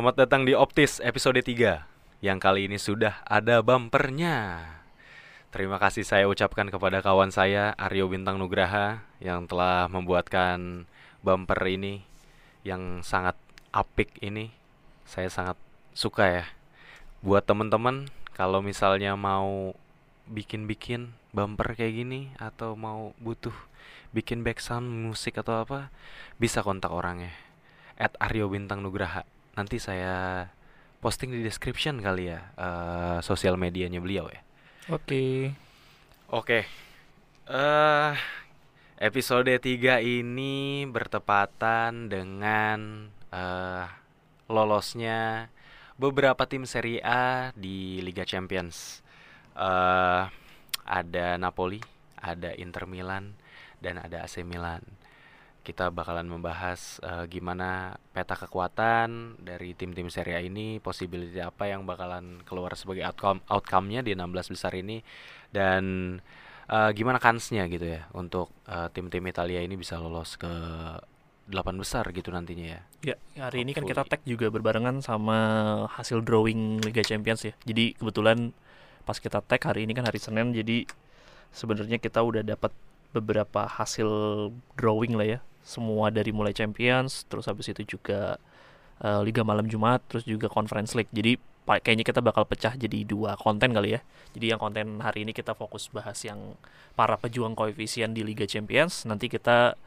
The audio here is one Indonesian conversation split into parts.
Selamat datang di Optis episode 3 Yang kali ini sudah ada bumpernya. Terima kasih saya ucapkan kepada kawan saya Aryo Bintang Nugraha Yang telah membuatkan bumper ini Yang sangat apik ini. Saya sangat suka ya. Buat teman-teman Kalau misalnya mau bikin-bikin bumper kayak gini Atau mau butuh bikin background musik atau apa Bisa kontak orangnya. At Aryo Bintang Nugraha nanti saya posting di description kali ya uh, sosial medianya beliau ya. Oke. Oke. Eh episode 3 ini bertepatan dengan uh, lolosnya beberapa tim Serie A di Liga Champions. Uh, ada Napoli, ada Inter Milan, dan ada AC Milan kita bakalan membahas uh, gimana peta kekuatan dari tim-tim Serie A ini, possibility apa yang bakalan keluar sebagai outcome outcome-nya di 16 besar ini dan uh, gimana kansnya gitu ya untuk uh, tim-tim Italia ini bisa lolos ke delapan besar gitu nantinya ya. Ya, hari ini kan kita tag juga berbarengan sama hasil drawing Liga Champions ya. Jadi kebetulan pas kita tag hari ini kan hari Senin jadi sebenarnya kita udah dapat beberapa hasil drawing lah ya semua dari mulai Champions terus habis itu juga uh, Liga Malam Jumat terus juga Conference League. Jadi kayaknya kita bakal pecah jadi dua konten kali ya. Jadi yang konten hari ini kita fokus bahas yang para pejuang koefisien di Liga Champions. Nanti kita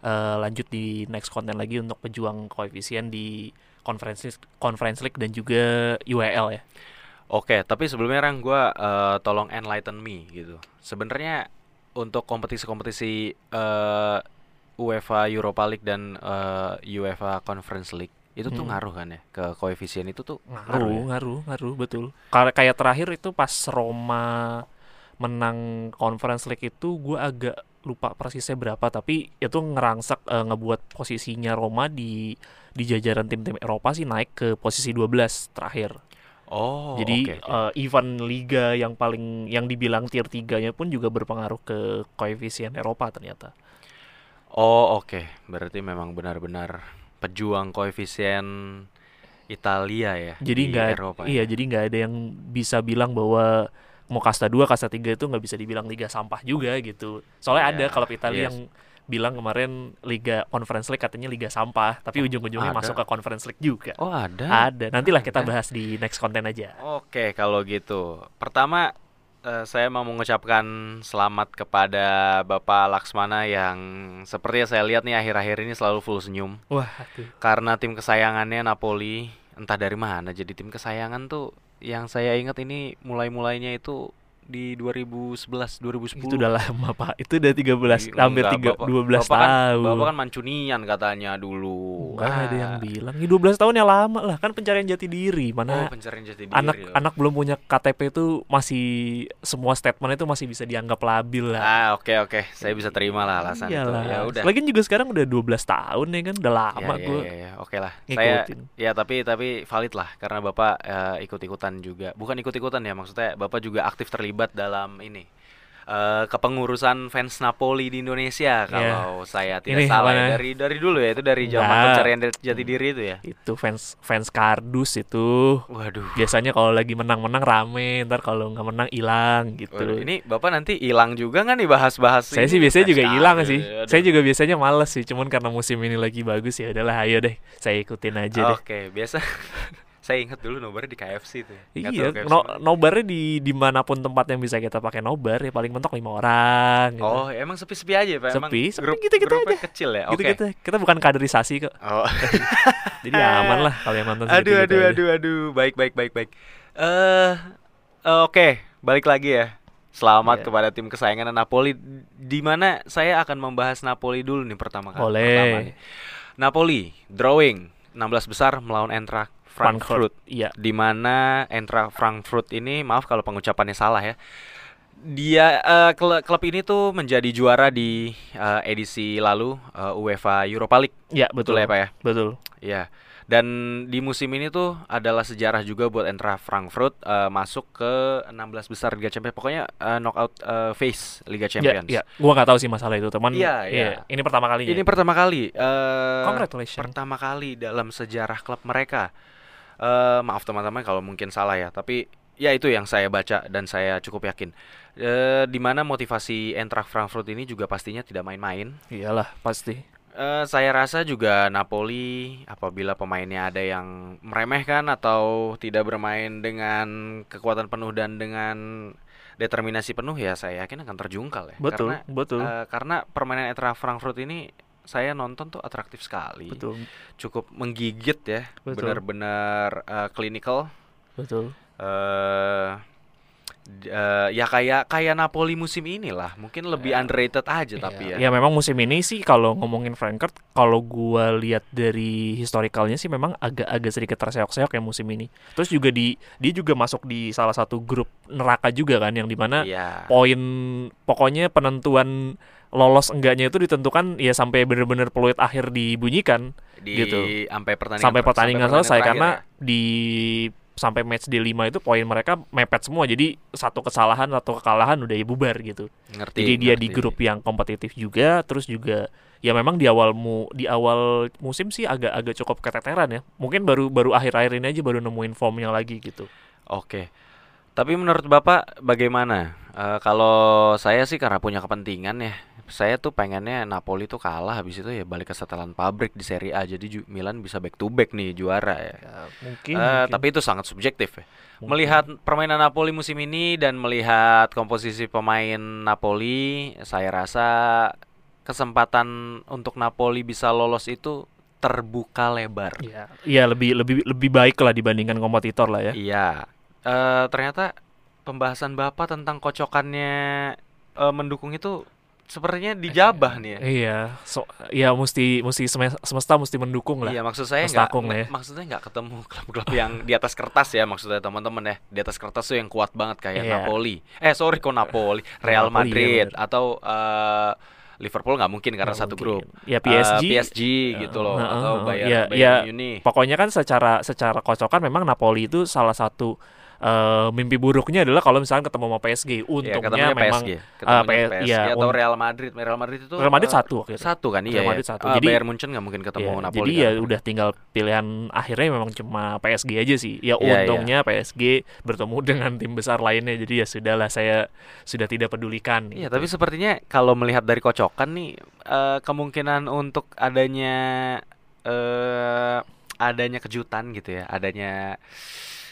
uh, lanjut di next konten lagi untuk pejuang koefisien di Conference Conference League dan juga UEL ya. Oke, tapi sebelumnya Rang, gue uh, tolong enlighten me gitu. Sebenarnya untuk kompetisi-kompetisi uh, UEFA Europa League dan uh, UEFA Conference League itu tuh hmm. ngaruh kan ya ke koefisien itu tuh ngaruh ngaruh ya? ngaruh, ngaruh betul Karena kayak terakhir itu pas Roma menang Conference League itu gue agak lupa persisnya berapa tapi itu ngerangsak uh, ngebuat posisinya Roma di di jajaran tim-tim Eropa sih naik ke posisi 12 terakhir Oh, jadi okay, okay. Uh, event liga yang paling yang dibilang tier 3-nya pun juga berpengaruh ke koefisien Eropa ternyata. Oh oke, okay. berarti memang benar-benar pejuang koefisien Italia ya. Jadi nggak, iya, ya? jadi nggak ada yang bisa bilang bahwa mau kasta 2, kasta 3 itu nggak bisa dibilang liga sampah juga gitu. Soalnya yeah, ada klub Italia yes. yang bilang kemarin liga Conference League katanya liga sampah, tapi oh, ujung-ujungnya masuk ke Conference League juga. Oh ada. Ada. Nantilah kita bahas di next konten aja. Oke okay, kalau gitu. Pertama uh, saya mau mengucapkan selamat kepada Bapak Laksmana yang seperti saya lihat nih akhir-akhir ini selalu full senyum. Wah, aduh. Karena tim kesayangannya Napoli entah dari mana jadi tim kesayangan tuh yang saya ingat ini mulai-mulainya itu di 2011 2010 itu udah lama pak. Itu udah 13 belas hampir tiga dua belas tahun kan, bapak kan mancunian katanya dulu. Enggak ah. ada yang bilang. Ini 12 tahun ya lama lah. Kan pencarian jati diri. Mana oh, pencarian jati diri anak ya. anak belum punya KTP itu masih semua statement itu masih bisa dianggap labil lah. Ah oke okay, oke. Okay. saya bisa terima lah alasan Iyalah. itu ya udah. Lagi juga sekarang udah 12 tahun ya kan. Udah lama ya, gue ya, ya, ya. oke okay lah. Saya ya tapi tapi valid lah. Karena bapak uh, ikut ikutan juga. Bukan ikut ikutan ya maksudnya bapak juga aktif terlibat terlibat dalam ini uh, kepengurusan fans Napoli di Indonesia iya. kalau saya tidak Ini salah ya. dari dari dulu ya itu dari zaman nah, pencarian jati diri itu ya? Itu fans fans kardus itu. Waduh. Biasanya kalau lagi menang-menang rame ntar kalau nggak menang hilang gitu. Waduh, ini bapak nanti hilang juga nggak nih bahas-bahas saya sih biasanya juga hilang sih. Ya, saya juga biasanya males sih cuman karena musim ini lagi bagus ya udahlah ayo deh saya ikutin aja oke okay, biasa saya ingat dulu nobarnya di KFC tuh. Ya. Iya, no, nobarnya di di mana pun tempat yang bisa kita pakai nobar ya paling mentok lima orang. Gitu. Oh, emang sepi-sepi aja pak? Sepi, sepi grup, gitu gitu aja. kecil ya. Gitu gitu. Kita bukan kaderisasi kok. Oh. Jadi aman lah kalau yang nonton. Aduh, aduh, aduh, aduh. Baik, baik, baik, baik. Eh, uh, uh, oke, okay. balik lagi ya. Selamat yeah. kepada tim kesayangan Napoli. Di mana saya akan membahas Napoli dulu nih pertama kali. Oleh. Pertama nih. Napoli drawing 16 besar melawan Eintracht Frankfurt. Iya. Di mana Entra Frankfurt ini, maaf kalau pengucapannya salah ya. Dia uh, klub, klub ini tuh menjadi juara di uh, edisi lalu uh, UEFA Europa League. Iya, betul. betul ya, Pak ya? Betul. Ya, dan di musim ini tuh adalah sejarah juga buat Eintracht Frankfurt eh, masuk ke 16 besar Liga Champions. Pokoknya eh, knockout eh, phase Liga Ya, Champions. ya, gua nggak tahu sih masalah itu, teman. Iya, iya. Ini pertama kalinya. Ini pertama kali. eh, Congratulations. pertama kali dalam sejarah klub mereka. Eh, maaf teman-teman kalau mungkin salah ya, tapi ya itu yang saya baca dan saya cukup yakin. Eh, di mana motivasi Eintracht Frankfurt ini juga pastinya tidak main-main. Iyalah, pasti. Eh, saya rasa juga Napoli apabila pemainnya ada yang meremehkan atau tidak bermain dengan kekuatan penuh dan dengan determinasi penuh ya saya yakin akan terjungkal ya. Betul, Karena betul. eh, karena permainan Eintracht Frankfurt ini saya nonton tuh atraktif sekali, betul. cukup menggigit ya, benar-benar eh, clinical. Betul. eh eh, ya kayak kayak Napoli musim inilah, mungkin lebih underrated aja tapi ya. Ya memang musim ini sih kalau ngomongin Frankfurt kalau gua lihat dari historicalnya sih memang agak-agak sedikit terseok-seok ya musim ini. Terus juga di dia juga masuk di salah satu grup neraka juga kan yang di mana Iya. poin pokoknya penentuan lolos enggaknya itu ditentukan ya sampai bener-bener peluit akhir dibunyikan di gitu. sampai pertandingan sampai pertandingan selesai terakhir karena ya. di sampai match di 5 itu poin mereka mepet semua jadi satu kesalahan atau kekalahan udah ya bubar gitu. ngerti Jadi dia di ngerti. grup yang kompetitif juga, terus juga ya memang di awal mu di awal musim sih agak-agak cukup keteteran ya. Mungkin baru baru akhir-akhir ini aja baru nemuin formnya lagi gitu. Oke. Tapi menurut Bapak bagaimana? Eh, kalau saya sih karena punya kepentingan ya, saya tuh pengennya Napoli tuh kalah habis itu ya balik ke setelan pabrik di Serie A. Jadi Milan bisa back to back nih juara ya. mungkin, Eh, tapi itu sangat subjektif ya. Melihat permainan Napoli musim ini dan melihat komposisi pemain Napoli, saya rasa kesempatan untuk Napoli bisa lolos itu terbuka lebar. ya, ya lebih lebih lebih baik lah dibandingkan kompetitor lah ya. Iya. Eh ternyata pembahasan Bapak tentang kocokannya eh, mendukung itu sepertinya dijabah nih ya. Iya, so, ya mesti mesti semes- semesta mesti mendukung lah. Iya, maksud saya Mas nggak Takung lah ya. maksudnya nggak ketemu klub-klub yang di atas kertas ya maksudnya teman-teman ya. Di atas kertas tuh yang kuat banget kayak Iya. Napoli. Eh, sorry kok Napoli, Real Napoli, iya Madrid atau eh, Liverpool nggak mungkin karena Nggak satu mungkin. grup. Ya PSG. PSG gitu loh Heeh, atau heeh. Bayern Ya, Bayern ya, Munich. Pokoknya kan secara secara kocokan memang Napoli itu salah satu eh, mimpi buruknya adalah kalau misalnya ketemu sama PSG. Ya, Untungnya ketemunya memang PSG, ketemunya P- PSG iya, atau un- Real Madrid. Real Madrid itu Real Madrid eh, satu akhirnya. Satu kan iya. Real ya. Madrid satu. Eh, Jadi- Bayern Munchen nggak mungkin ketemu Ya, Napoli. jadi ya kan. udah tinggal pilihan akhirnya memang cuma PSG aja sih. Ya Iya, untungnya PSG bertemu dengan tim besar lainnya. Jadi ya sudahlah saya sudah tidak pedulikan. Iya, gitu. tapi sepertinya kalau melihat dari kocokan nih eh, kemungkinan untuk adanya eh adanya kejutan gitu ya, adanya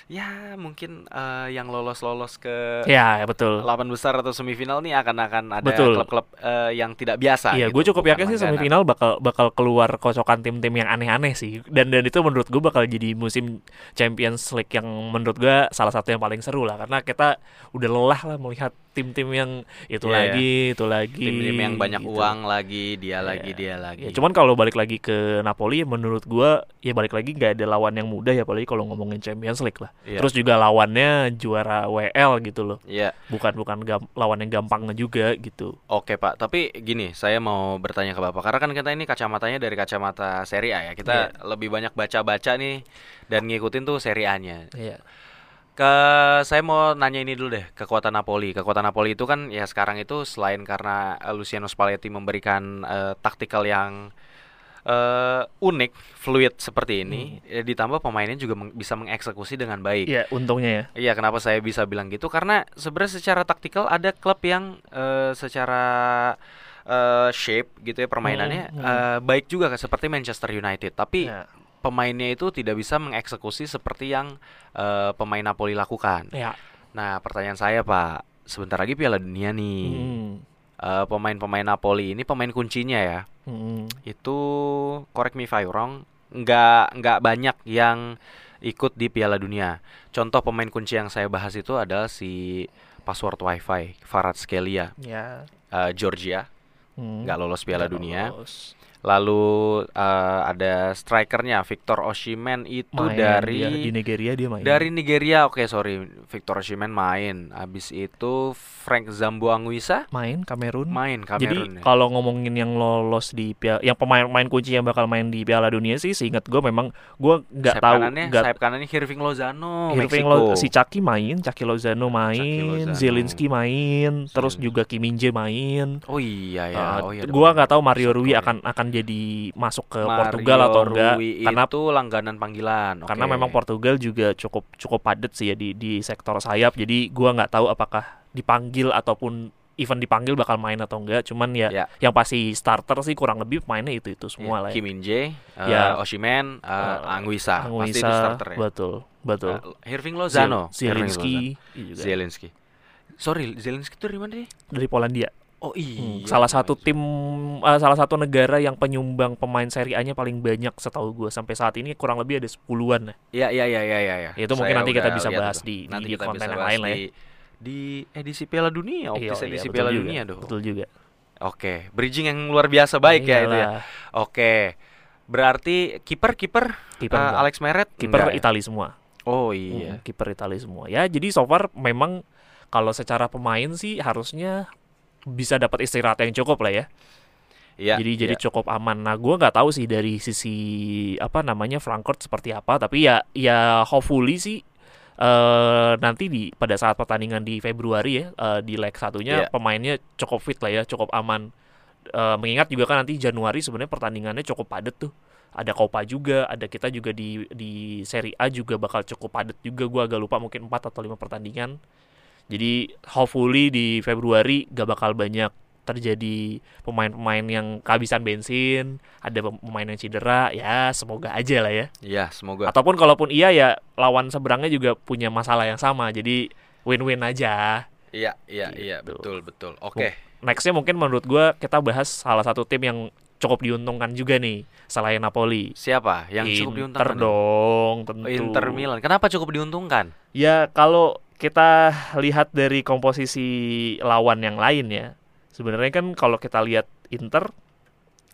ya mungkin eh, yang lolos-lolos ke ya, ya betul. delapan besar atau semifinal nih akan akan ada klub-klub eh, yang tidak biasa. Iya, gitu, gue cukup yakin sih langganan. semifinal bakal bakal keluar kocokan tim-tim yang aneh-aneh sih. Dan dan itu menurut gue bakal jadi musim Champions League yang menurut gue salah satu yang paling seru lah karena kita udah lelah lah melihat tim-tim yang itu Iya, lagi, itu lagi. Tim-tim yang banyak gitu. uang lagi, dia Iya. lagi, dia lagi. Ya, cuman kalau balik lagi ke Napoli ya menurut gua ya balik lagi nggak ada lawan yang mudah ya apalagi kalau ngomongin Champions League lah. Iya. Terus juga lawannya juara WL gitu loh. Iya. Bukan bukan gam- lawan yang gampang juga gitu. Oke Pak, tapi gini, saya mau bertanya ke Bapak Karena kan kita ini kacamatanya dari kacamata Serie A ya Kita lebih banyak baca-baca nih dan ngikutin tuh Serie A-nya Iya. Ke saya mau nanya ini dulu deh, kekuatan Napoli. Kekuatan Napoli itu kan ya sekarang itu selain karena eh, Luciano Spalletti memberikan eh, taktikal yang eh, unik, fluid seperti ini, eh, ditambah pemainnya juga meng- bisa mengeksekusi dengan baik. Iya, untungnya ya. Iya, kenapa saya bisa bilang gitu? Karena sebenarnya secara taktikal ada klub yang eh, secara eh, shape gitu ya permainannya Hmm, hmm. eh, baik juga seperti Manchester United, tapi Ya. Pemainnya itu tidak bisa mengeksekusi seperti yang eh, pemain Napoli lakukan. Ya. Nah, pertanyaan saya Pak, sebentar lagi Piala Dunia nih. Hmm. Eh, pemain-pemain Napoli ini pemain kuncinya ya. Hmm. Itu correct me if I wrong, nggak nggak banyak yang ikut di Piala Dunia. Contoh pemain kunci yang saya bahas itu adalah si password WiFi, Farad Skelia, Ya. eh, Georgia, Hmm. nggak lolos Piala Nggak Dunia. lolos. Lalu eh, ada strikernya Victor Osimhen itu Main dari dia, di Nigeria dia main. dari Nigeria. Oke, sorry. Victor Osimhen main. Habis itu Frank Zambo Anguissa main Kamerun. main Jadi Kamerun. ya. kalau ngomongin yang lolos di piala, yang pemain-pemain kunci yang bakal main di Piala Dunia sih, seingat gue memang gue nggak tahu, nggak sayap kanannya Hirving Lozano, Irving Meksiko. Lo- si Caki main, Caki Lozano main, Lozano. Zelinski main, terus juga Kim Min Jae main. Oh iya ya. Uh, oh iya. gua nggak tahu Mario Rui akan akan jadi masuk ke Mario Portugal atau enggak Rui karena itu langganan panggilan. karena Oke. memang Portugal juga cukup cukup padat sih ya di di sektor sayap. Jadi gua nggak tahu apakah dipanggil ataupun even dipanggil bakal main atau enggak. Cuman ya, Ya. yang pasti starter sih kurang lebih mainnya itu itu semua lah. Iya, Kim Ya. Min Jae, uh, Ya. Osimhen, uh, Uh, Anguissa. Pasti itu starter ya. betul betul. Uh, Hirving Lozano, Zielinski iya. Zelensky. Sorry, Zelensky itu dari mana dia? dari Polandia. Oh Hmm, iya. salah satu tim eh, salah satu negara yang penyumbang pemain Serie A-nya paling banyak setahu gue sampai saat ini kurang lebih ada 10-an ya. Iya iya iya iya iya. Itu mungkin Saya nanti kita bisa bahas itu. di- Nanti di kita konten bisa yang lain lah ya. di di edisi Piala Dunia, optis Iya, iya, edisi Piala juga, Dunia dong. Betul juga. Oke, bridging yang luar biasa baik ya itu ya. Iyalah. Oke. Berarti kiper kiper uh. Alex Meret kiper enggak ya? Semua. Oh iya. Hmm, kiper Itali semua. Ya, jadi so far memang kalau secara pemain sih harusnya bisa dapat istirahat yang cukup lah ya. Iya. jadi jadi iya. cukup aman. Nah, gua nggak tahu sih dari sisi apa namanya Frankfurt seperti apa, tapi ya ya hopefully sih eh nanti di pada saat pertandingan di Februari ya eh, di leg satunya Iya. pemainnya cukup fit lah ya, cukup aman. Eh, mengingat juga kan nanti Januari sebenarnya pertandingannya cukup padat tuh. Ada Copa juga, ada kita juga di di Serie A juga bakal cukup padat juga. Gua agak lupa mungkin 4 atau 5 pertandingan. Jadi hopefully di Februari gak bakal banyak terjadi pemain-pemain yang kehabisan bensin, ada pem- pemain yang cedera, ya semoga aja lah ya. Iya, semoga. Ataupun kalaupun iya ya lawan seberangnya juga punya masalah yang sama, jadi win-win aja. Iya, iya, iya, Gitu. betul, betul. Oke. Nextnya mungkin menurut gua kita bahas salah satu tim yang cukup diuntungkan juga nih selain Napoli. Siapa yang cukup Inter diuntungkan? nih? dong, tentu. Inter Milan. Kenapa cukup diuntungkan? Ya kalau kita lihat dari komposisi lawan yang lain ya, sebenarnya kan kalau kita lihat Inter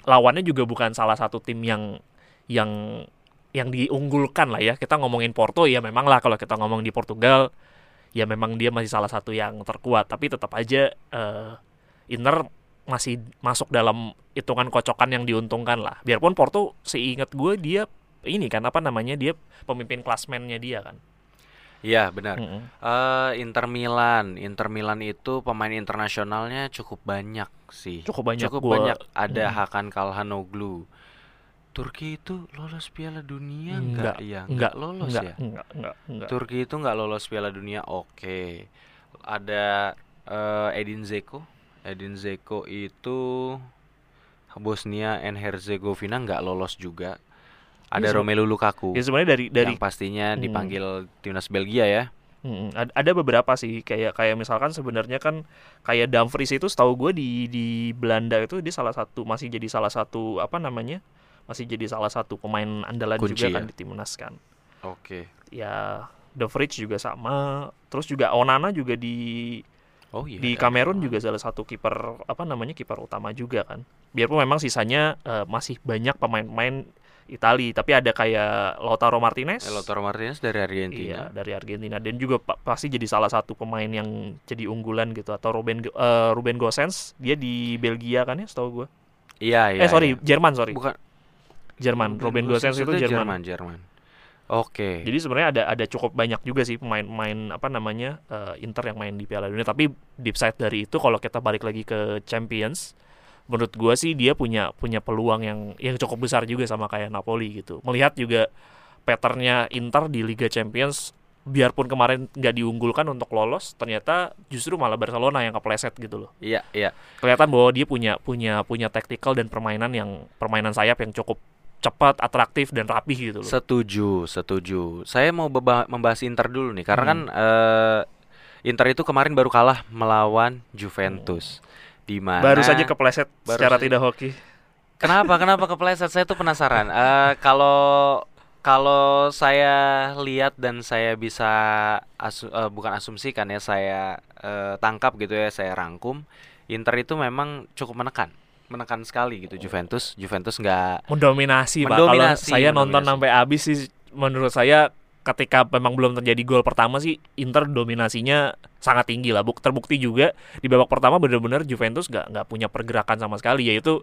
lawannya juga bukan salah satu tim yang yang yang diunggulkan lah ya. Kita ngomongin Porto ya memang lah kalau kita ngomong di Portugal ya memang dia masih salah satu yang terkuat, tapi tetap aja eh, Inter masih masuk dalam hitungan kocokan yang diuntungkan lah. Biarpun Porto seingat gue dia ini kan apa namanya dia pemimpin klasmennya dia kan. Iya, benar. Mm-mm. Eh, Inter Milan, Inter Milan itu pemain internasionalnya cukup banyak sih. Cukup banyak Cukup gua- banyak. Ada Mm. Hakan Kalhanoglu. Turki itu lolos Piala Dunia enggak? Enggak, Iya, enggak lolos enggak, ya. enggak, enggak, enggak. Turki itu nggak lolos Piala Dunia. Oke. Ada eh, Edin Zeko. Edin Zeko itu Bosnia and Herzegovina nggak lolos juga. Ada se- Romelu Lukaku Ya sebenarnya dari dari yang pastinya Hmm. dipanggil timnas Belgia ya. Mm, ad- ada beberapa sih kayak kayak misalkan sebenarnya kan kayak Dumfries itu setahu gue di di Belanda itu dia salah satu masih jadi salah satu apa namanya masih jadi salah satu pemain andalan Kunci juga kan ya? di timnas kan Oke. ya The Fridge juga sama terus juga Onana juga di Oh iya. di Kamerun juga salah satu kiper apa namanya kiper utama juga kan biarpun memang sisanya eh, masih banyak pemain-pemain Itali tapi ada kayak Lautaro Martinez Eh, Lautaro Martinez dari Iya Argentina. dari Argentina dan juga pa- pasti jadi salah satu pemain yang jadi unggulan gitu atau Ruben eh, Ruben Gosens dia di Belgia kan ya setahu gue Iya, iya. eh sorry iya. Jerman sorry Bukan Jerman Ruben Gosens itu Jerman, Jerman Jerman. Oke. jadi sebenarnya ada ada cukup banyak juga sih pemain-pemain apa namanya eh, Inter yang main di Piala Dunia tapi deep side dari itu kalau kita balik lagi ke Champions menurut gua sih dia punya punya peluang yang yang cukup besar juga sama kayak Napoli gitu melihat juga patternnya Inter di Liga Champions biarpun kemarin nggak diunggulkan untuk lolos ternyata justru malah Barcelona yang kepleset gitu loh Iya, iya. kelihatan bahwa dia punya punya punya tactical dan permainan yang permainan sayap yang cukup cepat atraktif dan rapih gitu loh Setuju, setuju. Saya mau membahas Inter dulu nih, karena Hmm. kan eh, Inter itu kemarin baru kalah melawan Juventus. Di mana baru saja kepleset baru secara saja- tidak hoki Kenapa? Kenapa kepleset? Saya tuh penasaran. Eh, kalau kalau saya lihat dan saya bisa asu- eh, bukan asumsikan ya, saya eh, tangkap gitu ya, saya rangkum, Inter itu memang cukup menekan menekan sekali gitu Juventus. Juventus nggak mendominasi, Pak. Kalau Mendominasi, saya nonton mendominasi. sampai habis sih menurut saya ketika memang belum terjadi gol pertama sih Inter dominasinya sangat tinggi lah. Buk terbukti juga di babak pertama benar-benar Juventus nggak nggak punya pergerakan sama sekali yaitu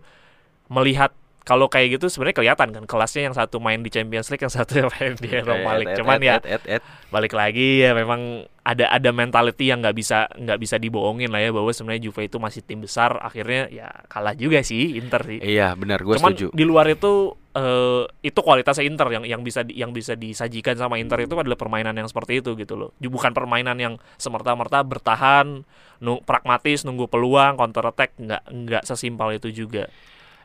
melihat kalau kayak gitu sebenarnya kelihatan kan kelasnya yang satu main di Champions League yang satu main di Europa League. Eh, Cuman et- ya balik lagi ya memang ada ada mentality yang nggak bisa nggak bisa dibohongin lah ya bahwa sebenarnya Juve itu masih tim besar akhirnya ya kalah juga sih Inter sih. Iya benar, gue setuju. di luar itu eh, itu kualitasnya Inter yang yang bisa di- yang bisa disajikan sama Inter itu adalah permainan yang seperti itu gitu loh. Bukan permainan yang semerta-merta bertahan, nu- pragmatis, nunggu peluang, counter attack, nggak nggak sesimpel itu juga.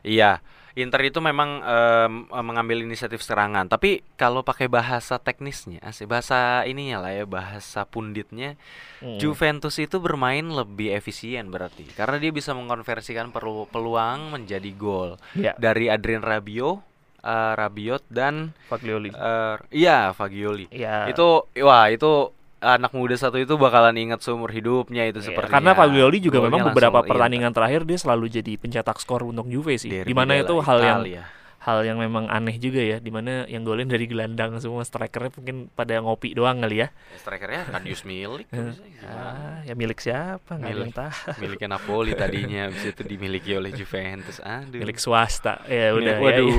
Iya, Inter itu memang em, mengambil inisiatif serangan. Tapi kalau pakai bahasa teknisnya, bahasa ininya lah ya, bahasa punditnya, Hmm. Juventus itu bermain lebih efisien berarti, karena dia bisa mengkonversikan perlu peluang menjadi gol Ya, dari Adrien Rabiot, eh, Rabiot dan Fagioli. eh, iya Fagioli. Ya. Itu wah itu anak muda satu itu bakalan ingat seumur hidupnya itu Iya, seperti karena Fagioli juga memang beberapa langsung pertandingan terakhir dia selalu jadi pencetak skor untuk Juve sih. Derby Di mana della itu hal yang. Hal yang memang aneh juga ya. Di mana yang golin dari gelandang semua strikernya mungkin pada ngopi doang kali ya. strikernya kan Yus Milik? Ah, ya milik siapa? Nggak Milik. tahu. miliknya Napoli tadinya habis itu dimiliki oleh Juventus aduh Milik swasta. Ya Milik- udah. ya, waduh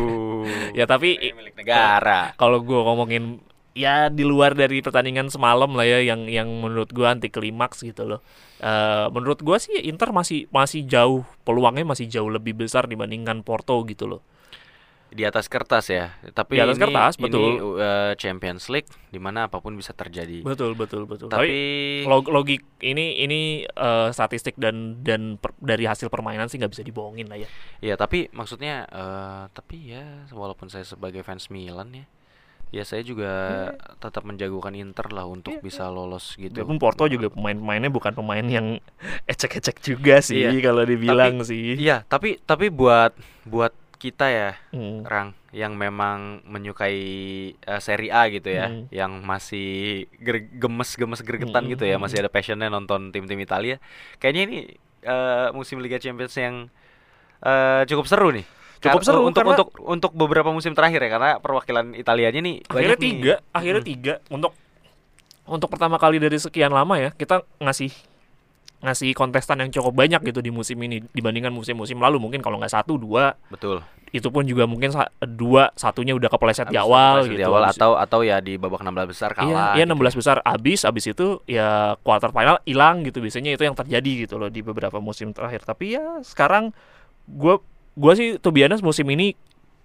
Ya, tapi Ini milik negara kalau gue ngomongin ya di luar dari pertandingan semalam lah ya yang yang menurut gue anti klimaks gitu loh. Eh, menurut gue sih Inter masih masih jauh peluangnya masih jauh lebih besar dibandingkan Porto gitu loh. Di atas kertas ya tapi Di atas ini, kertas, ini, betul. uh, Champions League di mana apa pun bisa terjadi Betul betul betul. tapi log logik ini ini eh, statistik dan dan per- dari hasil permainan sih nggak bisa dibohongin lah ya. ya tapi maksudnya eh, tapi ya walaupun saya sebagai fans Milan ya ya saya juga tetap menjagokan Inter lah untuk Iya, bisa lolos gitu Biarpun Porto juga pemain-pemainnya bukan pemain yang ecek-ecek juga sih Iya. kalau dibilang sih. iya tapi tapi buat buat kita ya Hmm. Rang yang memang menyukai eh, Serie A gitu ya, Hmm. yang masih ger- gemes-gemes gregetan Hmm, gitu ya, hmm, masih ada passionnya nonton tim-tim Italia. Kayaknya ini eh, musim Liga Champions yang eh, cukup seru nih. Cukup Kar- seru untuk karena- untuk untuk beberapa musim terakhir ya, karena perwakilan Italianya nih akhirnya banyak nih. tiga akhirnya Mm. tiga untuk untuk pertama kali dari sekian lama ya kita ngasih ngasih kontestan yang cukup banyak gitu di musim ini dibandingkan musim-musim lalu mungkin kalau nggak satu dua Betul. itu pun juga mungkin dua satunya udah kepleset di Habis awal itu gitu di awal atau atau ya di babak 16 besar Iya, kalah. iya gitu 16 besar abis, abis itu ya quarter final hilang gitu biasanya itu yang terjadi gitu loh di beberapa musim terakhir. Tapi ya sekarang gua gua sih honest musim ini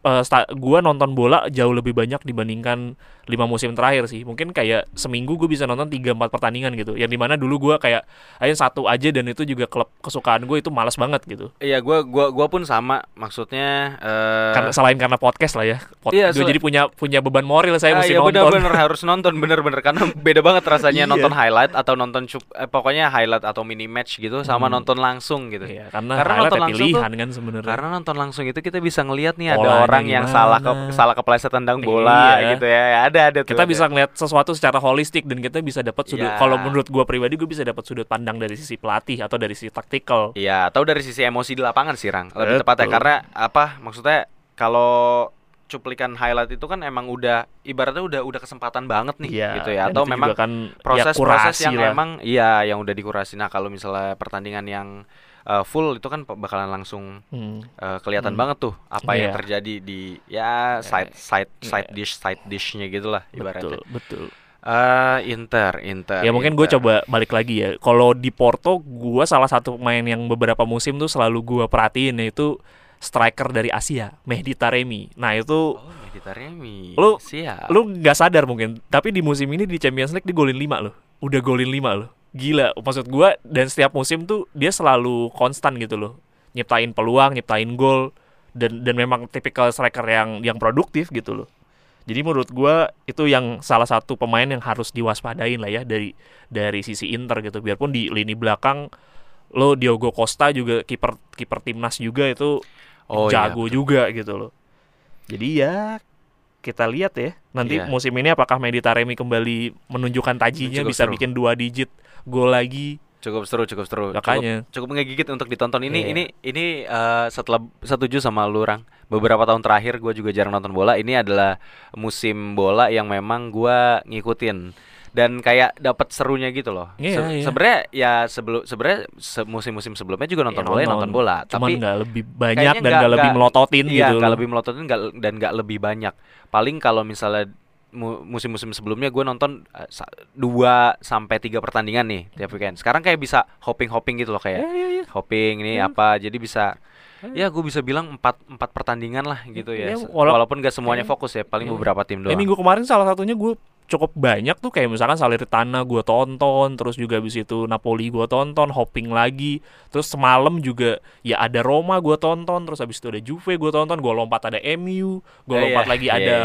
eh, sta- gua nonton bola jauh lebih banyak dibandingkan lima musim terakhir sih. Mungkin kayak seminggu gue bisa nonton 3 4 pertandingan gitu. Yang di mana dulu gua kayak ayo satu aja dan itu juga klub kesukaan gue itu malas banget gitu. Iya, gua gua gua pun sama. Maksudnya eh Karena selain karena podcast lah ya. Pod- Iya, gua sel- jadi punya punya beban moral saya Ah, mesti iya nonton. bener-bener harus nonton bener-bener karena beda banget rasanya Iya. nonton highlight atau nonton cup- eh, pokoknya highlight atau mini match gitu sama Hmm. nonton langsung gitu. Iya, karena, Karena highlight nonton ya langsung pilihan kan sebenarnya. Karena nonton langsung itu kita bisa ngelihat nih ada orang yang salah ke salah kepleset tendang bola Iya. gitu ya. Ada ada tuh. kita ada. bisa ngeliat sesuatu secara holistik dan kita bisa dapat sudut Ya. kalau menurut gua pribadi gue bisa dapat sudut pandang dari sisi pelatih atau dari sisi taktikal Iya, atau dari sisi emosi di lapangan sih, Rang. Lebih Betul. tepatnya karena apa? Maksudnya kalau cuplikan highlight itu kan emang udah ibaratnya udah udah kesempatan banget nih Iya, gitu ya atau memang kan proses-proses ya, yang kurasi lah. emang iya yang udah dikurasi. Nah, kalau misalnya pertandingan yang uh, full itu kan bakalan langsung Hmm. uh, kelihatan Hmm. banget tuh apa yang Iya. terjadi di ya side side side Iya. dish side dishnya gitulah betul ibaratnya. betul Eh, Inter, Inter. ya mungkin gue coba balik lagi ya kalau di Porto gua salah satu pemain yang beberapa musim tuh selalu gua perhatiin yaitu striker dari Asia Mehdi Taremi nah itu Oh, Mehdi Taremi. Lu- siap. lu nggak sadar mungkin tapi di musim ini di Champions League dia golin 5 loh udah golin 5 loh gila. Maksud gua dan setiap musim tuh dia selalu konstan gitu loh. Nyiptain peluang nyiptain gol dan dan memang tipikal striker yang yang produktif gitu loh. Jadi menurut gua itu yang salah satu pemain yang harus diwaspadain lah ya dari dari sisi Inter gitu. Biarpun di lini belakang lo Diogo Costa juga kiper kiper timnas juga itu Oh, iya, jago juga gitu loh. Jadi ya kita lihat ya nanti Iya. musim ini apakah Mehdi Taremi kembali menunjukkan tajinya Cukup bisa seru. bikin dua digit gol lagi Cukup seru, cukup seru. Makanya. Cukup, cukup ngegigit untuk ditonton. Ini Iya. ini ini eh, setelah setuju sama lu Rang. Beberapa tahun terakhir gue juga jarang nonton bola. Ini adalah musim bola yang memang gua ngikutin dan kayak dapat serunya gitu loh. Iya, iya. Sebenarnya ya sebelum sebenarnya se- musim-musim sebelumnya juga nonton Ya, bola, ya nonton bola. Cuman Tapi nggak lebih banyak dan nggak- lebih melototin iya, gitu. nggak lebih melototin nggak- dan nggak lebih banyak. Paling kalau misalnya mu- musim-musim sebelumnya gue nonton eh, dua sampai tiga pertandingan nih tiap weekend. Sekarang kayak bisa hopping-hopping gitu loh kayak Iya, iya, iya. hopping ini Iya. apa jadi bisa Iya. ya gue bisa bilang empat empat pertandingan lah gitu ya Iya, Se- walau- walaupun gak semuanya iya. fokus ya paling Iya. beberapa tim Ya doang minggu kemarin salah satunya gue cukup banyak tuh kayak misalkan Salernitana gue tonton, terus juga habis itu Napoli gue tonton, hopping lagi, terus semalam juga ya ada Roma gue tonton, terus habis itu ada Juve gue tonton, gue lompat ada MU, gue Iya, lompat iya, lagi iya, ada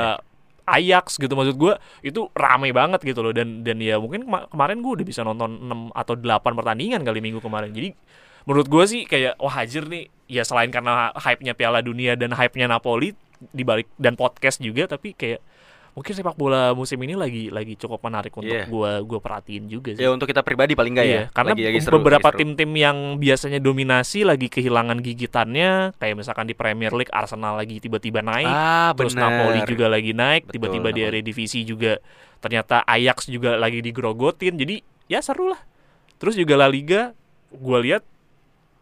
Ajax gitu maksud gue itu rame banget gitu loh dan dan ya mungkin kema- kemarin gue udah bisa nonton 6 atau 8 pertandingan kali minggu kemarin jadi menurut gue sih kayak wah hajar nih ya selain karena hype-nya Piala Dunia dan hype-nya Napoli dibalik dan podcast juga tapi kayak mungkin sepak bola musim ini lagi lagi cukup menarik untuk Iya. gua gua perhatiin juga sih. ya untuk kita pribadi paling enggak Iya, ya karena Lagi- lagi seru, beberapa tim-tim yang biasanya dominasi lagi kehilangan gigitannya, kayak misalkan di Premier League Arsenal lagi tiba-tiba naik, ah terus bener Napoli juga lagi naik, tiba-tiba di Napoli. Eredivisie juga ternyata Ajax juga lagi digrogotin. Jadi ya seru lah. Terus juga La Liga gua lihat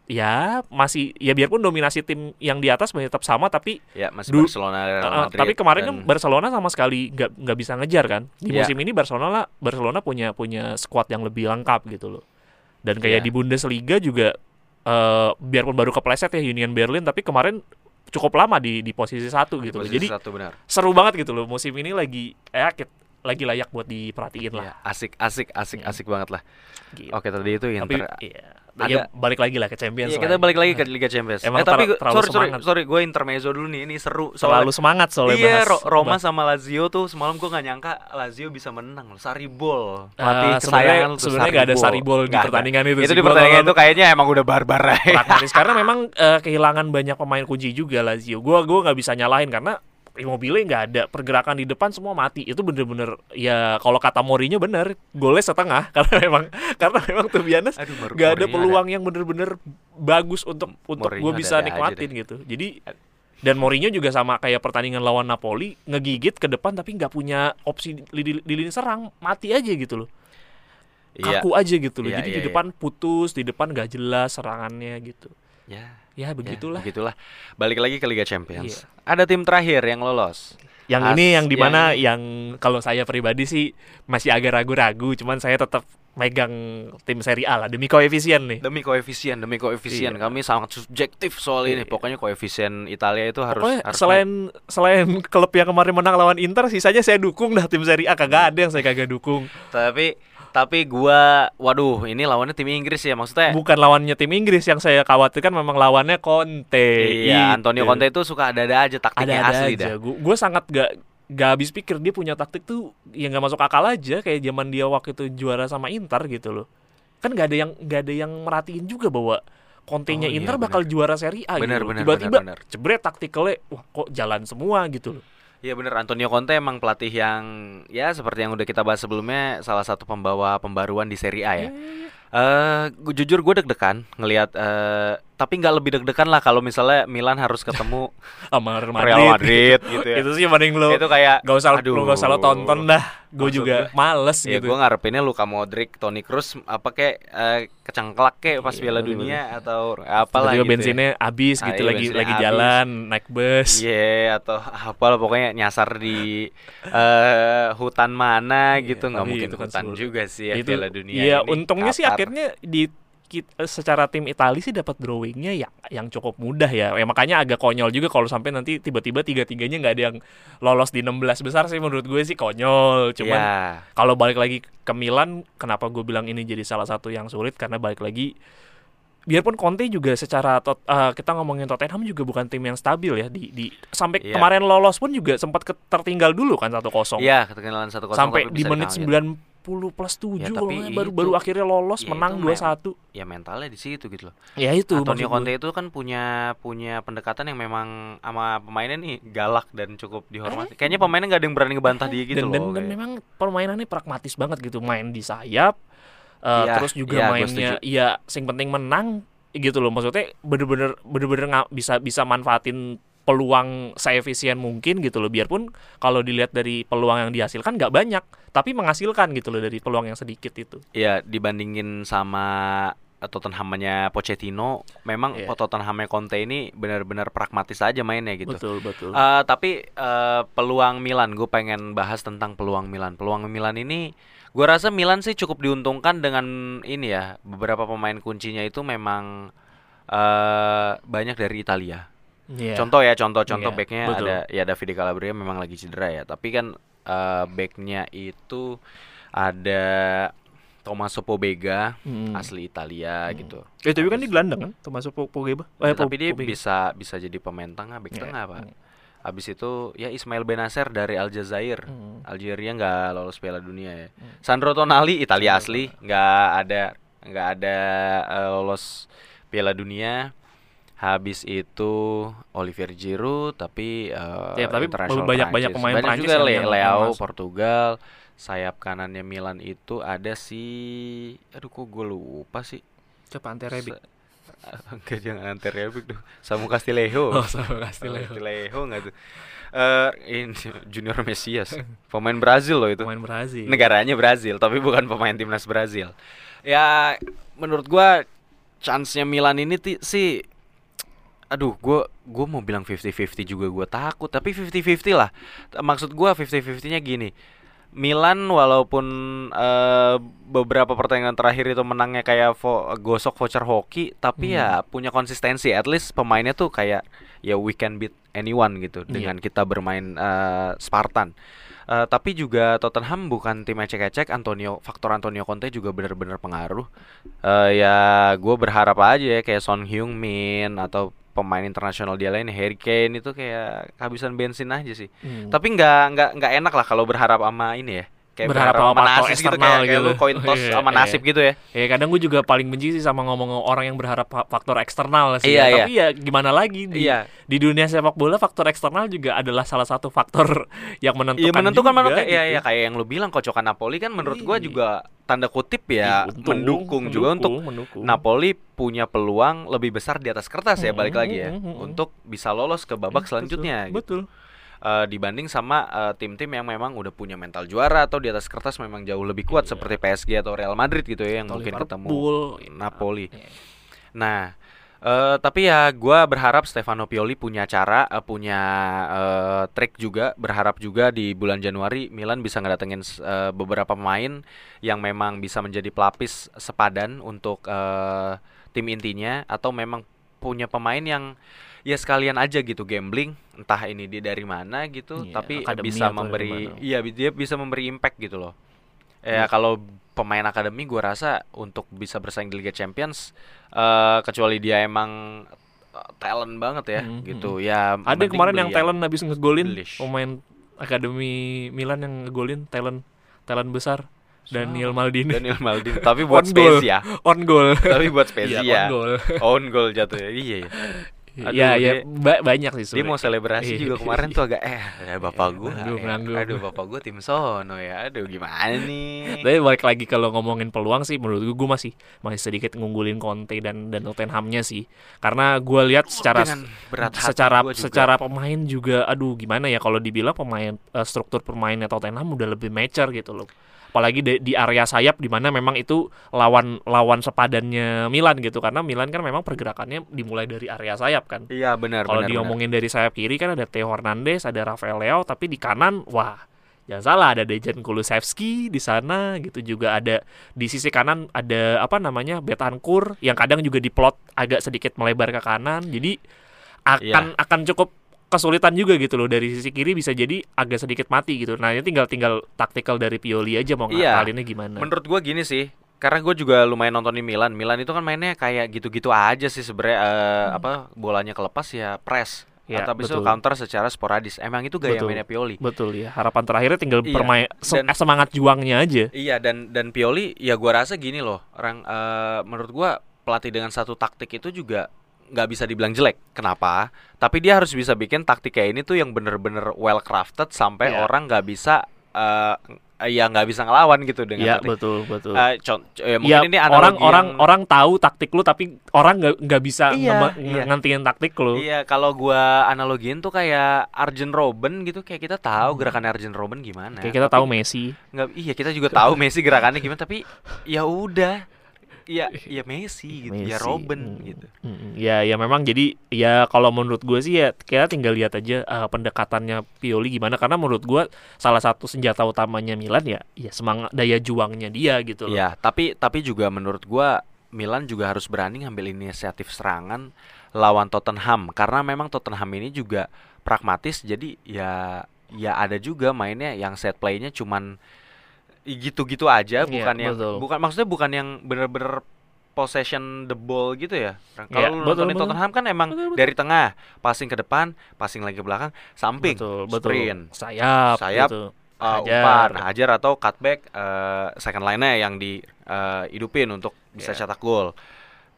ya masih ya biarpun dominasi tim yang di atas masih tetap sama tapi ya masih Du- Barcelona Real Uh, Madrid tapi kemarin kan dan- Barcelona sama sekali nggak nggak bisa ngejar kan. Di Iya. musim ini Barcelona lah Barcelona punya punya squad yang lebih lengkap gitu loh. Dan kayak Iya. di Bundesliga juga eh biarpun baru kepleset ya Union Berlin tapi kemarin cukup lama di di posisi satu di gitu loh. posisi Jadi satu benar seru banget gitu loh musim ini lagi eh lagi layak buat diperhatiin lah. Ya, asik asik asik Hmm. asik banget lah Gitu. oke tadi itu Tapi Inter iya, ada- ya balik lagi lah ke Champions Iya kita ya. balik lagi ke Liga Champions. Emang eh tapi ter- terlalu sorry sorry semangat. sorry gue intermezzo dulu nih ini seru Terlalu soalnya. semangat soalnya Iya bahas- Ro- Roma bahas- sama Lazio tuh semalam gue nggak nyangka Lazio bisa menang. Saribol Eh, pelatih sebenarnya kesayangan sebenarnya nggak ada Saribol di pertandingan itu Itu di pertandingan itu kayaknya emang udah barbar aja. karena memang eh, kehilangan banyak pemain kunci juga Lazio. Gua gua nggak bisa nyalahin karena Immobile nggak ada pergerakan di depan semua mati. Itu bener-bener ya kalau kata Mourinho bener golnya setengah. Karena memang karena memang tuh Mor- nggak ada peluang yang bener-bener bagus untuk untuk gue bisa aja nikmatin gitu. Jadi dan Mourinho juga sama kayak pertandingan lawan Napoli ngegigit ke depan tapi nggak punya opsi di, di, di lini serang mati aja gitu loh. Iya. kaku aja gitu loh. Iya, jadi iya, di iya. depan putus di depan nggak jelas serangannya gitu. Ya, ya ya, begitulah begitulah. Balik lagi ke Liga Champions. Iya. Ada tim terakhir yang lolos. Yang As- ini yang di mana yang, kalau saya pribadi sih masih agak ragu-ragu, cuman saya tetap megang tim Serie A lah demi koefisien nih. Demi koefisien, demi koefisien. Iya. Kami sangat subjektif soal ini. Iya. Pokoknya koefisien Italia itu harus, Pokoknya harus selain selain klub yang kemarin menang lawan Inter, sisanya saya dukung dah tim Serie A kagak ada yang saya kagak dukung. Tapi tapi gua waduh ini lawannya tim Inggris ya maksudnya. Bukan lawannya tim Inggris yang saya khawatirkan memang lawannya Conte. Iya, Antonio Itu. Conte itu suka ada-ada aja taktiknya ada-ada asli aja. dah. Gue sangat gak gak habis pikir dia punya taktik tuh yang gak masuk akal aja kayak zaman dia waktu itu juara sama Inter gitu loh. Kan gak ada yang gak ada yang merhatiin juga bahwa Conte-nya Oh, iya, Inter bener. bakal juara Serie A Bener, gitu. bener, Tiba-tiba bener, bener. jebret taktikalnya wah kok jalan semua gitu loh. Iya bener Antonio Conte emang pelatih yang ya seperti yang udah kita bahas sebelumnya salah satu pembawa pembaruan di Serie A ya. Eh, gua- jujur gue deg-degan ngelihat eh tapi nggak lebih deg-degan lah kalau misalnya Milan harus ketemu Sama Real Madrid. Real Madrid gitu ya. itu sih paling lo itu kayak gak usah aduh. lo gak usah lo tonton dah. Gue juga males Ya gitu. gue ngarepinnya Luka Modric, Toni Kroos apa kayak eh, kecengklak kayak pas Iya, Piala. Dunia atau apalah gitu. ya. bensinnya habis Ah, gitu iya, lagi lagi habis. jalan naik bus. Iya atau apalah pokoknya nyasar di eh, hutan mana Iya, gitu nggak mungkin itu kan hutan seluruh- juga sih ya itu Piala Dunia Iya, ini. untungnya sih Qatar. akhirnya di secara tim Italia sih dapat drawingnya ya yang cukup mudah ya. ya makanya agak konyol juga kalau sampai nanti tiba-tiba tiga-tiganya nggak ada yang lolos di 16 besar sih menurut gue sih konyol. Cuman Iya. kalau balik lagi ke Milan, kenapa gue bilang ini jadi salah satu yang sulit karena balik lagi biarpun Conte juga secara tot, eh, kita ngomongin Tottenham juga bukan tim yang stabil ya di di sampai Iya. kemarin lolos pun juga sempat tertinggal dulu kan 1-0 Iya, ketinggalan satu kosong sampai tapi di menit dikalahkan. 90 plus 7 Ya, tapi nggak, baru itu- baru akhirnya lolos ya, menang itu 2-1. Ya mentalnya di situ gitu loh. Ya itu Antonio Conte itu kan punya punya pendekatan yang memang sama pemainnya nih galak dan cukup dihormati. Kayaknya pemainnya nggak ada yang berani ngebantah dia gitu dan, loh. dan, dan memang permainannya pragmatis banget gitu main di sayap Uh, Iya, terus juga gua mainnya ya sing penting menang gitu loh maksudnya bener-bener bener-bener nggak bisa bisa manfaatin peluang seefisien mungkin gitu loh biarpun kalau dilihat dari peluang yang dihasilkan nggak banyak tapi menghasilkan gitu loh dari peluang yang sedikit itu Ya dibandingin sama Tottenhamnya Pochettino, memang Iya. Tottenhamnya Conte ini benar-benar pragmatis aja mainnya gitu. betul betul Eh, tapi eh, peluang Milan, gue pengen bahas tentang peluang Milan. Peluang Milan ini, gue rasa Milan sih cukup diuntungkan dengan ini ya. Beberapa pemain kuncinya itu memang eh banyak dari Italia. Iya. Contoh ya, contoh-contoh Iya, backnya betul. ada ya Davide Calabria memang lagi cedera ya. Tapi kan eh backnya itu ada Tommaso Pobega, Mm. asli Italia Hmm. gitu. Eh tapi kan di gelandang kan termasuk Po- Pogba. Ya, Eh, tapi dia Pogba. bisa bisa jadi pemain tengah, back Iya. tengah pak. Mm. Habis itu ya Ismail Benacer dari Aljazair. Mm. Algeria nggak lolos Piala Dunia ya. Hmm. Sandro Tonali Italia asli, nggak ada nggak ada eh, lolos Piala Dunia. Habis itu Olivier Giroud tapi eh, Ya, tapi banyak-banyak Prancis. pemain Banyak Prancis juga Le- Leao. Portugal. Sayap kanannya Milan itu ada si aduh kok gue lupa sih. Coba Ante Rebic. Sa- Enggak jangan Ante Rebic tuh. Samu Castillejo. Oh, sama Castillejo. Castillejo nggak tuh? Eh ini Junior Mesias, pemain Brazil loh itu. Pemain Brazil. Negaranya Brazil, tapi bukan pemain timnas Brazil. Ya menurut gua chance-nya Milan ini sih aduh gua gua mau bilang 50-50 juga gua takut tapi 50-50 lah. Maksud gua 50-50 nya gini Milan walaupun eh, beberapa pertandingan terakhir itu menangnya kayak vo- gosok voucher hoki tapi ya punya konsistensi at least pemainnya tuh kayak ya we can beat anyone gitu Iya. dengan kita bermain eh, Spartan Eh, tapi juga Tottenham bukan tim ecek-ecek Antonio faktor Antonio Conte juga benar-benar pengaruh. Eh, ya gue berharap aja ya kayak Son Heung-min atau pemain internasional dia lain Harry Kane itu kayak kehabisan bensin aja sih. Hmm. tapi nggak nggak nggak enak lah kalau berharap sama ini ya kayak Berharap sama faktor nasib gitu kayak, kayak gitu. lu coin toss Iya, sama iya. nasib gitu ya Ya kadang gue juga paling benci sih sama ngomong orang yang berharap fa- faktor eksternal sih. Iya, ya. iya. Tapi ya gimana lagi di, iya di dunia sepak bola faktor eksternal juga adalah salah satu faktor yang menentukan. Iya menentukan juga, mana kayak gitu. ya kayak yang lu bilang kocokan Napoli kan menurut Iya. juga tanda kutip ya Iya, untung, mendukung juga untuk mendukung. Napoli punya peluang lebih besar di atas kertas ya Mm, balik lagi ya mm, mm, mm. untuk bisa lolos ke babak Betul, selanjutnya gitu. Betul. Eh, dibanding sama eh, tim-tim yang memang udah punya mental juara atau di atas kertas memang jauh lebih kuat Iya. seperti PSG atau Real Madrid gitu ya yang Atau mungkin ketemu Liverpool. Napoli. Iya. Nah, eh, tapi ya gua berharap Stefano Pioli punya cara, eh, punya eh, trik juga. Berharap juga di bulan Januari Milan bisa ngedatengin eh, beberapa pemain yang memang bisa menjadi pelapis sepadan untuk eh, tim intinya atau memang punya pemain yang ya sekalian aja gitu gambling entah ini dia dari mana gitu Iya, tapi bisa memberi iya dia bisa memberi impact gitu loh. Iya. ya kalau pemain akademi gua rasa untuk bisa bersaing di Liga Champions eh kecuali dia emang eh, talent banget ya Mhm, gitu. Ya Ada kemarin yang talent habis ngegolin pemain akademi Milan yang ngegolin talent talent besar Daniel Maldini. Daniel Maldini tapi buat On goal. Spezia. On goal. tapi buat Iya, Spezia. on goal. on goal jatuh iya ya. Aduh, Iya, iya, dia- ba- banyak sih dia sebenarnya. mau selebrasi Iya. juga kemarin tuh agak eh ya bapak Iya, gua nanggung, ya. nanggung. aduh bapak gua tim sono ya aduh gimana nih Tapi balik lagi kalau ngomongin peluang sih menurut gue gue masih masih sedikit ngunggulin Conte dan dan Tottenhamnya sih. Karena gue lihat secara Dengan berat secara juga. secara pemain juga aduh gimana ya kalau dibilang pemain eh, struktur permainnya Tottenham udah lebih mature gitu loh. Apalagi di, di area sayap di mana memang itu lawan lawan sepadannya Milan gitu karena Milan kan memang pergerakannya dimulai dari area sayap kan. iya benar Kalau benar. diomongin dari sayap kiri kan ada Theo Hernandez, ada Rafael Leo, tapi di kanan wah jangan salah ada Dejan Kulusevski di sana gitu juga ada di sisi kanan ada apa namanya Betancourt yang kadang juga diplot agak sedikit melebar ke kanan. Jadi akan akan cukup kesulitan juga gitu loh dari sisi kiri bisa jadi agak sedikit mati gitu. Nah, ini tinggal tinggal taktikal dari Pioli aja mau Iya. ngakalinnya gimana. Menurut gua gini sih, karena gue juga lumayan nontonin Milan. Milan itu kan mainnya kayak gitu-gitu aja sih sebenarnya eh, apa bolanya kelepas ya press. Hmm. Ya, atau itu betul. counter secara sporadis. Emang itu gaya Betul. mainnya Pioli. Betul ya. Harapan terakhirnya tinggal Iya, permain se- dan- semangat juangnya aja. Iya dan dan Pioli ya gua rasa gini loh, orang eh, menurut gua pelatih dengan satu taktik itu juga nggak bisa dibilang jelek. Kenapa? Tapi dia harus bisa bikin taktik kayak ini tuh yang bener-bener well crafted sampai Iya. orang nggak bisa eh, eh, ya nggak bisa ngelawan gitu dengan Iya taktik. betul betul. Con- ya, mungkin Ya ini orang analogi orang yang- orang tahu taktik lu tapi orang nggak nggak bisa Iya, ngema- iya. ngantiin taktik lu. Iya, kalau gua analogiin tuh kayak Arjen Robben gitu, kayak kita tahu Hmm. gerakan Arjen Robben gimana. Kayak kita tapi tahu Messi. nggak iya kita juga tahu Messi gerakannya gimana, tapi ya udah. Ya, ya Messi gitu, ya Robben hmm. gitu. Mm, Ya, ya memang jadi ya kalau menurut gue sih ya kita tinggal lihat aja eh, pendekatannya Pioli gimana karena menurut gue salah satu senjata utamanya Milan ya ya semangat daya juangnya dia gitu loh. Iya, tapi tapi juga menurut gua Milan juga harus berani ngambil inisiatif serangan lawan Tottenham karena memang Tottenham ini juga pragmatis jadi ya ya ada juga mainnya yang set playnya cuman gitu-gitu aja Iya, bukan yang betul. bukan maksudnya bukan yang bener-bener possession the ball gitu ya. Iya, Kalau lu betul, nontonin betul. Tottenham kan emang Betul, betul. dari tengah, passing ke depan, passing lagi ke belakang, samping, betul, betul. sprint, Sayap, Sayap, gitu. uh, Hajar. umpan, hajar atau cutback uh, second line-nya yang di uh, hidupin untuk bisa Iya. cetak gol.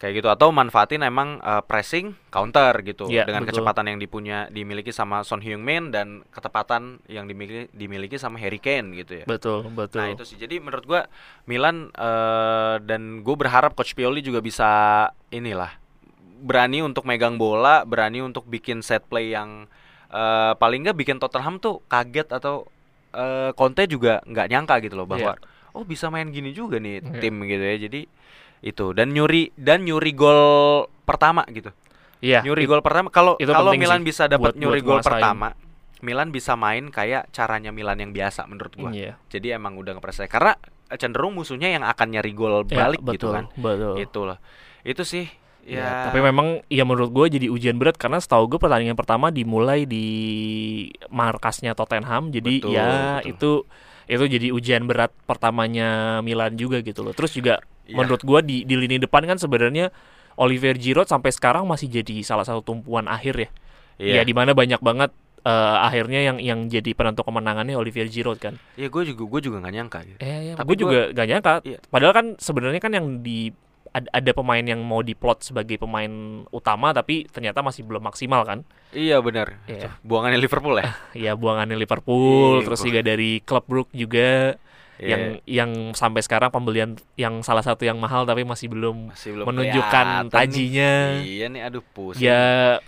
Kayak gitu atau manfaatin emang uh, pressing counter gitu Iya, dengan betul. kecepatan yang dipunya dimiliki sama Son Heung-min dan ketepatan yang dimiliki dimiliki sama Harry Kane gitu ya. Betul, betul. Nah, itu sih. Jadi menurut gua Milan eh, dan gue berharap coach Pioli juga bisa inilah berani untuk megang bola, berani untuk bikin set play yang eh, paling nggak bikin Tottenham tuh kaget atau eh, Conte juga nggak nyangka gitu loh bahwa oh bisa main gini juga nih Iya. tim gitu ya. Jadi itu dan nyuri dan nyuri gol pertama gitu. Iya, nyuri it- gol pertama kalau kalau Milan sih bisa dapat nyuri buat gol nguasain. pertama, Milan bisa main kayak caranya Milan yang biasa menurut gua. Iya. Jadi emang udah ngepercaya karena cenderung musuhnya yang akan nyari gol Iya, balik gitu betul, kan. Betul. Itu loh. Itu sih Ya, ya. tapi memang ya menurut gue jadi ujian berat karena setahu gue pertandingan pertama dimulai di markasnya Tottenham jadi Betul, ya betul. itu itu jadi ujian berat pertamanya Milan juga gitu loh terus juga Iya. menurut gue di di lini depan kan sebenarnya Oliver Giroud sampai sekarang masih jadi salah satu tumpuan akhir ya Iya. ya di mana banyak banget eh, akhirnya yang yang jadi penentu kemenangannya Olivier Giroud kan Iya, gue juga gue juga nggak nyangka gitu. Eh, ya, Tapi gue juga gak nyangka. Iya. Padahal kan sebenarnya kan yang di ad- ada pemain yang mau diplot sebagai pemain utama tapi ternyata masih belum maksimal kan. Iya benar. Iya. Buangannya Liverpool ya. Ya buangannya Liverpool, Iya, terus gua- juga dari klub Brook juga Iya, yang yang sampai sekarang pembelian yang salah satu yang mahal tapi masih belum masih belum menunjukkan kelihatan nih. tajinya. Iya nih, aduh pusing. Ya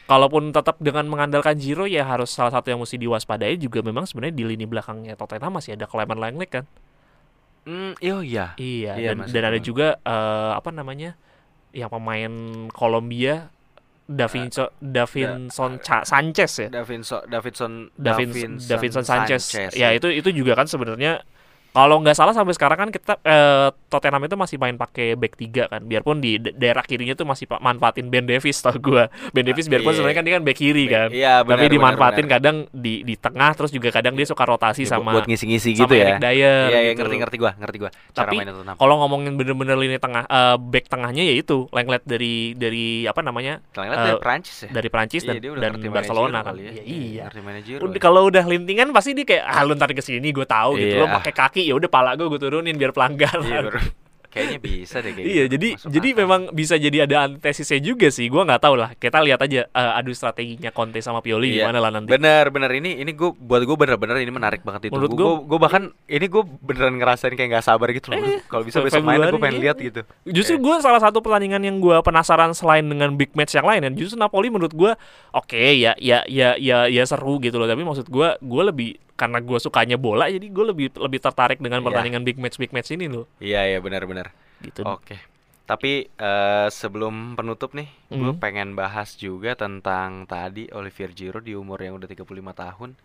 kalaupun tetap dengan mengandalkan Giro ya harus salah satu yang mesti diwaspadai juga memang sebenarnya di lini belakangnya Tottenham masih ada Clement Langley kan. Hmm, iya iya. Iya, Iya, dan, dan ada benar. juga eh, apa namanya yang pemain Kolombia Davinson Davinson Cha- Sanchez ya. Davinson Davidson Davin, Davinson Sanchez. Ya itu itu juga kan sebenarnya kalau nggak salah sampai sekarang kan kita eh, Tottenham itu masih main pakai back 3 kan. Biarpun di da- daerah kirinya tuh masih manfaatin Ben Davis tau gua. Ben Davis biarpun iya. sebenarnya kan dia kan back kiri kan. Iya, benar. Tapi dimanfaatin benar. kadang di di tengah terus juga kadang dia suka Ya, rotasi bu- sama buat ngisi-ngisi gitu ya. Eric Dyer Iya, iya gitu. ngerti ngerti gua, ngerti gua. Cara Tapi mainnya Tottenham. kalau ngomongin bener-bener lini tengah eh, back tengahnya ya itu Lenglet dari dari apa namanya lihat dari eh, Prancis ya. dari Prancis Iya, dan udah dan Barcelona manajer kan kali ya. Ya, iya manajer. udah kalau udah lintingan pasti dia kayak ah lu ntar ke sini gue tahu gitu Iya. lo pakai kaki ya udah pala gue gue turunin biar pelanggaran Iya. Kayaknya bisa deh kayak Iya, gitu. jadi Masuk jadi akal. memang bisa jadi ada antesisnya juga sih. Gua nggak tahu lah. Kita lihat aja eh, adu strateginya Conte sama Pioli Iya. gimana lah nanti. Bener bener ini ini gue buat gue bener-bener ini menarik banget itu. Menurut Gue gue bahkan ini gue beneran ngerasain kayak nggak sabar gitu loh. Eh, Kalau bisa besok main gue pengen iya. lihat gitu. Justru Eh. gue salah satu pertandingan yang gue penasaran selain dengan big match yang lain ya. Justru Napoli menurut gue oke ya ya ya ya ya seru gitu loh. Tapi maksud gue gue lebih karena gue sukanya bola jadi gue lebih lebih tertarik dengan Iya. pertandingan big match big match ini loh. Iya iya benar-benar. Gitu. Oke. Tapi eh, sebelum penutup nih, gue Mhm. pengen bahas juga tentang tadi Olivier Giroud di umur yang udah 35 tahun.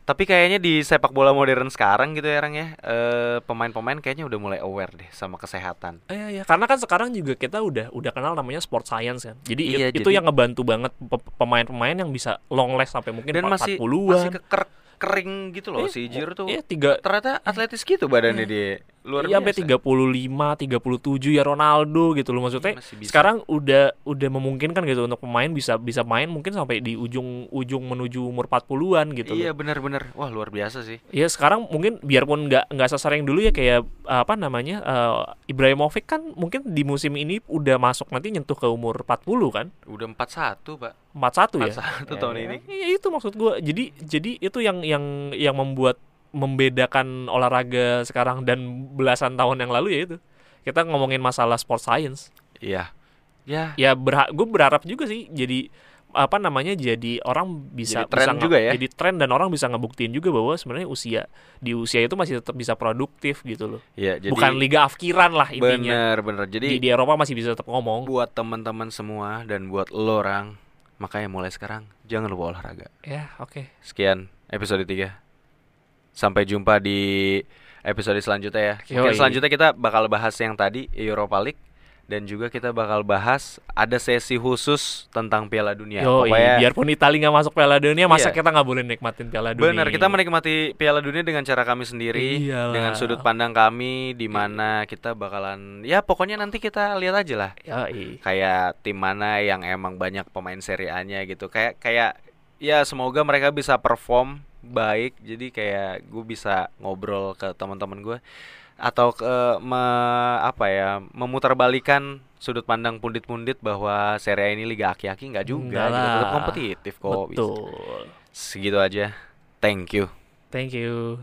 Tapi kayaknya di sepak bola modern sekarang gitu ya, Rang ya. eh, pemain-pemain kayaknya udah mulai aware deh sama kesehatan. Iya, iya. Karena kan sekarang juga kita udah udah kenal namanya sport science kan. Jadi Iya, it- itu jadi- yang ngebantu banget pe- pemain-pemain yang bisa long last sampai mungkin Dan masih 40-an. masih keker kering gitu loh Iya, si Giroud tuh. Iya, tiga Ternyata atletis gitu badannya dia. Luar Iya sampai biasa. 35, 37 ya Ronaldo gitu loh maksudnya. Bisa. Sekarang udah udah memungkinkan gitu untuk pemain bisa bisa main mungkin sampai di ujung ujung menuju umur 40-an gitu Iya benar-benar. Wah, luar biasa sih. Ya sekarang mungkin biarpun nggak nggak sesering dulu ya kayak apa namanya eh, Ibrahimovic kan mungkin di musim ini udah masuk nanti nyentuh ke umur 40 kan. Udah 41, Pak. 41 ya. 41 Ya, tahun ya. ini. Iya itu maksud gua. Jadi jadi itu yang yang yang membuat membedakan olahraga sekarang dan belasan tahun yang lalu ya itu. Kita ngomongin masalah sport science. Iya. Ya, Ya berha gue berharap juga sih jadi apa namanya jadi orang bisa Jadi tren bisa juga ya. jadi tren dan orang bisa ngebuktiin juga bahwa sebenarnya usia di usia itu masih tetap bisa produktif gitu loh. iya. Jadi Bukan liga afkiran lah intinya. bener bener. Jadi di, di Eropa masih bisa tetap ngomong. buat teman-teman semua dan buat lo orang, makanya mulai sekarang jangan lupa olahraga. Ya, oke. Sekian episode 3. Sampai jumpa di episode selanjutnya ya. Mungkin Yoi. selanjutnya kita bakal bahas yang tadi Europa League dan juga kita bakal bahas ada sesi khusus tentang Piala Dunia. Yo, Pokoknya biarpun Italia nggak masuk Piala Dunia, masa Iya. kita nggak boleh nikmatin Piala Dunia? benar kita menikmati Piala Dunia dengan cara kami sendiri, Iyalah. dengan sudut pandang kami di mana kita bakalan ya pokoknya nanti kita lihat aja lah. Yoi. Kayak tim mana yang emang banyak pemain Serie A-nya gitu. Kayak kayak ya semoga mereka bisa perform baik. Jadi kayak gue bisa ngobrol ke teman-teman gue atau ke me- apa ya memutarbalikan sudut pandang pundit-pundit bahwa Serie A ini liga aki-aki nggak juga gitu. tetap kompetitif kok bisa. Betul. segitu aja thank you Thank you.